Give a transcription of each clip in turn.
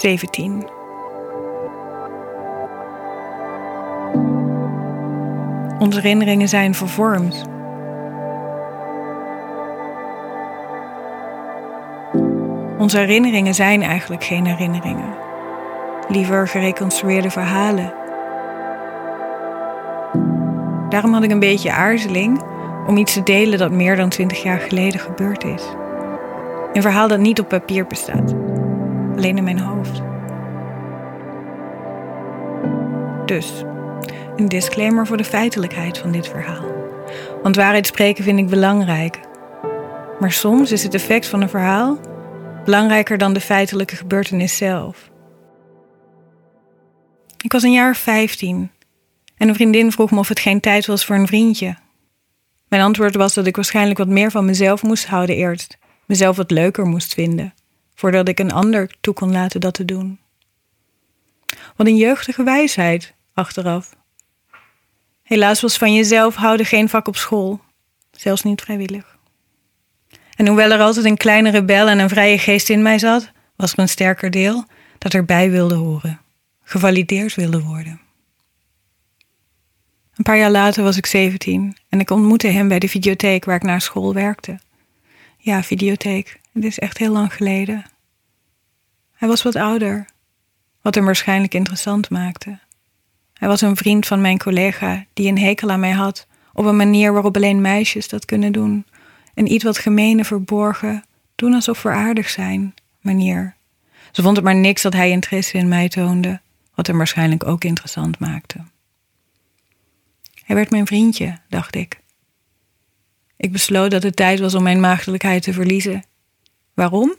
17. Onze herinneringen zijn vervormd. Onze herinneringen zijn eigenlijk geen herinneringen. Liever gereconstrueerde verhalen. Daarom had ik een beetje aarzeling om iets te delen dat meer dan twintig jaar geleden gebeurd is. Een verhaal dat niet op papier bestaat, alleen in mijn hoofd. Dus, een disclaimer voor de feitelijkheid van dit verhaal. Want waarheid spreken vind ik belangrijk. Maar soms is het effect van een verhaal belangrijker dan de feitelijke gebeurtenis zelf. Ik was een jaar 15 en een vriendin vroeg me of het geen tijd was voor een vriendje. Mijn antwoord was dat ik waarschijnlijk wat meer van mezelf moest houden eerst, mezelf wat leuker moest vinden, voordat ik een ander toe kon laten dat te doen. Wat een jeugdige wijsheid, achteraf. Helaas was van jezelf houden geen vak op school, zelfs niet vrijwillig. En hoewel er altijd een kleine rebel en een vrije geest in mij zat, was er een sterker deel dat erbij wilde horen, gevalideerd wilde worden. Een paar jaar later was ik 17 en ik ontmoette hem bij de videotheek waar ik naar school werkte. Ja, videotheek, het is echt heel lang geleden. Hij was wat ouder, wat hem waarschijnlijk interessant maakte. Hij was een vriend van mijn collega die een hekel aan mij had op een manier waarop alleen meisjes dat kunnen doen. Een iets wat gemene verborgen, doen alsof we aardig zijn manier. Ze vond het maar niks dat hij interesse in mij toonde, wat hem waarschijnlijk ook interessant maakte. Hij werd mijn vriendje, dacht ik. Ik besloot dat het tijd was om mijn maagdelijkheid te verliezen. Waarom?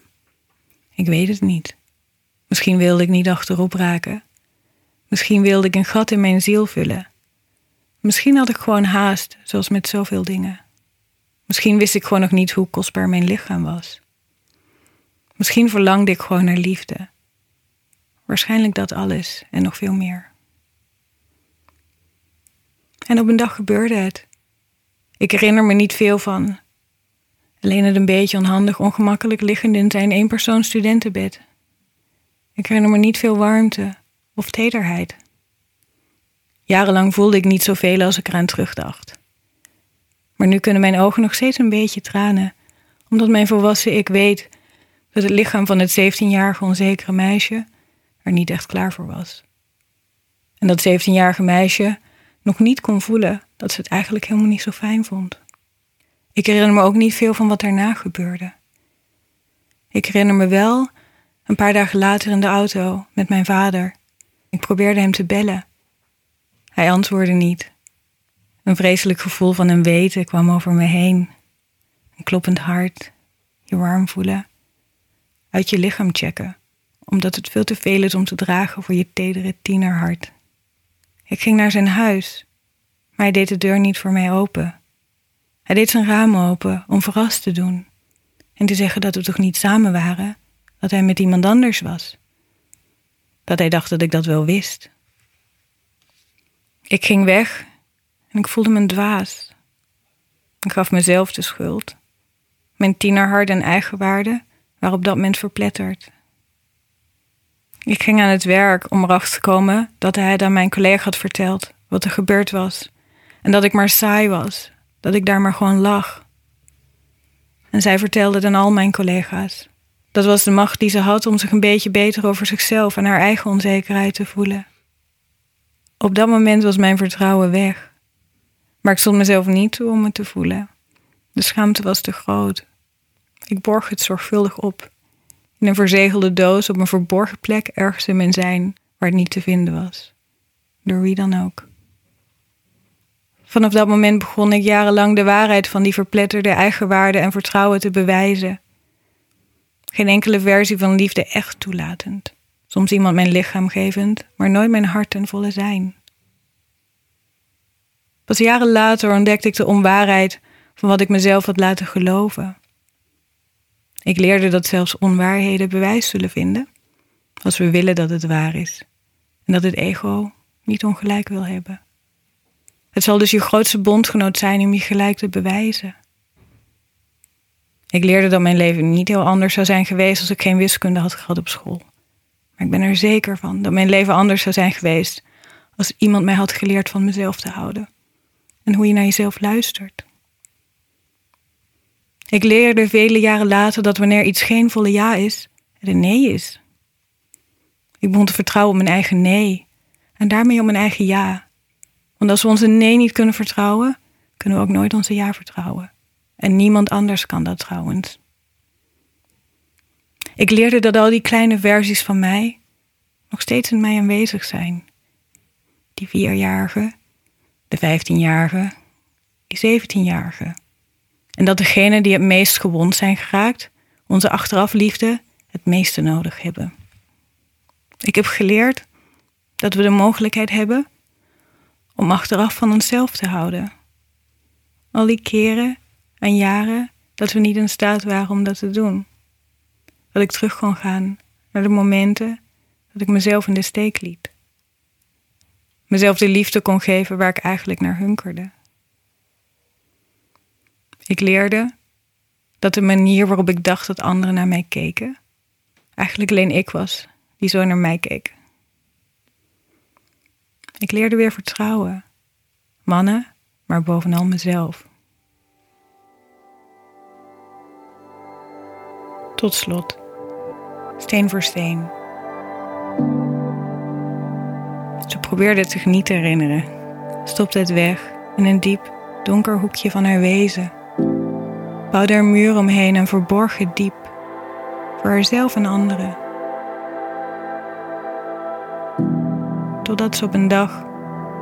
Ik weet het niet. Misschien wilde ik niet achterop raken. Misschien wilde ik een gat in mijn ziel vullen. Misschien had ik gewoon haast, zoals met zoveel dingen. Misschien wist ik gewoon nog niet hoe kostbaar mijn lichaam was. Misschien verlangde ik gewoon naar liefde. Waarschijnlijk dat alles en nog veel meer. En op een dag gebeurde het. Ik herinner me niet veel van. Alleen het een beetje onhandig, ongemakkelijk liggend in zijn eenpersoons studentenbed. Ik herinner me niet veel warmte of tederheid. Jarenlang voelde ik niet zoveel als ik eraan terugdacht. Maar nu kunnen mijn ogen nog steeds een beetje tranen, omdat mijn volwassen ik weet dat het lichaam van het 17-jarige onzekere meisje er niet echt klaar voor was. En dat 17-jarige meisje nog niet kon voelen dat ze het eigenlijk helemaal niet zo fijn vond. Ik herinner me ook niet veel van wat daarna gebeurde. Ik herinner me wel een paar dagen later in de auto met mijn vader. Ik probeerde hem te bellen. Hij antwoordde niet. Een vreselijk gevoel van een weten kwam over me heen. Een kloppend hart, je warm voelen, uit je lichaam checken, omdat het veel te veel is om te dragen voor je tedere tienerhart. Ik ging naar zijn huis, maar hij deed de deur niet voor mij open. Hij deed zijn raam open om verrast te doen en te zeggen dat we toch niet samen waren, dat hij met iemand anders was. Dat hij dacht dat ik dat wel wist. Ik ging weg en ik voelde me dwaas. Ik gaf mezelf de schuld. Mijn tienerhart en eigenwaarde waren op dat moment verpletterd. Ik ging aan het werk om erachter te komen dat hij het aan mijn collega had verteld wat er gebeurd was. En dat ik maar saai was, dat ik daar maar gewoon lag. En zij vertelde aan al mijn collega's. Dat was de macht die ze had om zich een beetje beter over zichzelf en haar eigen onzekerheid te voelen. Op dat moment was mijn vertrouwen weg. Maar ik stond mezelf niet toe om het te voelen. De schaamte was te groot. Ik borg het zorgvuldig op in een verzegelde doos op een verborgen plek ergens in mijn zijn waar het niet te vinden was. Door wie dan ook. Vanaf dat moment begon ik jarenlang de waarheid van die verpletterde eigenwaarde en vertrouwen te bewijzen. Geen enkele versie van liefde echt toelatend. Soms iemand mijn lichaam gevend, maar nooit mijn hart ten volle zijn. Pas jaren later ontdekte ik de onwaarheid van wat ik mezelf had laten geloven. Ik leerde dat zelfs onwaarheden bewijs zullen vinden als we willen dat het waar is en dat het ego niet ongelijk wil hebben. Het zal dus je grootste bondgenoot zijn om je gelijk te bewijzen. Ik leerde dat mijn leven niet heel anders zou zijn geweest als ik geen wiskunde had gehad op school. Maar ik ben er zeker van dat mijn leven anders zou zijn geweest als iemand mij had geleerd van mezelf te houden en hoe je naar jezelf luistert. Ik leerde vele jaren later dat wanneer iets geen volle ja is, het een nee is. Ik begon te vertrouwen op mijn eigen nee en daarmee op mijn eigen ja. Want als we onze nee niet kunnen vertrouwen, kunnen we ook nooit onze ja vertrouwen. En niemand anders kan dat trouwens. Ik leerde dat al die kleine versies van mij nog steeds in mij aanwezig zijn. Die vierjarige, de vijftienjarige, die zeventienjarige. En dat degenen die het meest gewond zijn geraakt, onze achterafliefde, het meeste nodig hebben. Ik heb geleerd dat we de mogelijkheid hebben om achteraf van onszelf te houden. Al die keren en jaren dat we niet in staat waren om dat te doen. Dat ik terug kon gaan naar de momenten dat ik mezelf in de steek liet. Mezelf de liefde kon geven waar ik eigenlijk naar hunkerde. Ik leerde dat de manier waarop ik dacht dat anderen naar mij keken, eigenlijk alleen ik was die zo naar mij keek. Ik leerde weer vertrouwen. Mannen, maar bovenal mezelf. Tot slot, steen voor steen. Ze probeerde te genieten herinneren, stopte het weg in een diep, donker hoekje van haar wezen, bouwde er muur omheen en verborg het diep, voor haarzelf en anderen. Totdat ze op een dag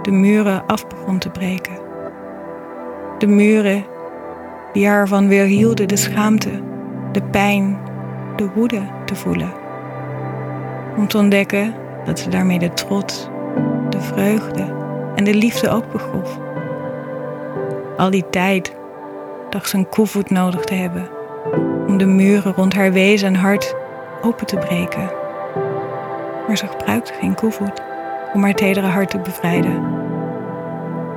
de muren af begon te breken. De muren die haar van weerhielden de schaamte, de pijn, de woede te voelen. Om te ontdekken dat ze daarmee de trots, de vreugde en de liefde ook begroef. Al die tijd dacht ze een koevoet nodig te hebben om de muren rond haar wezen en hart open te breken. Maar ze gebruikte geen koevoet om haar tedere hart te bevrijden.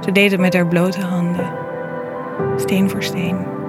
Ze deed het met haar blote handen, steen voor steen.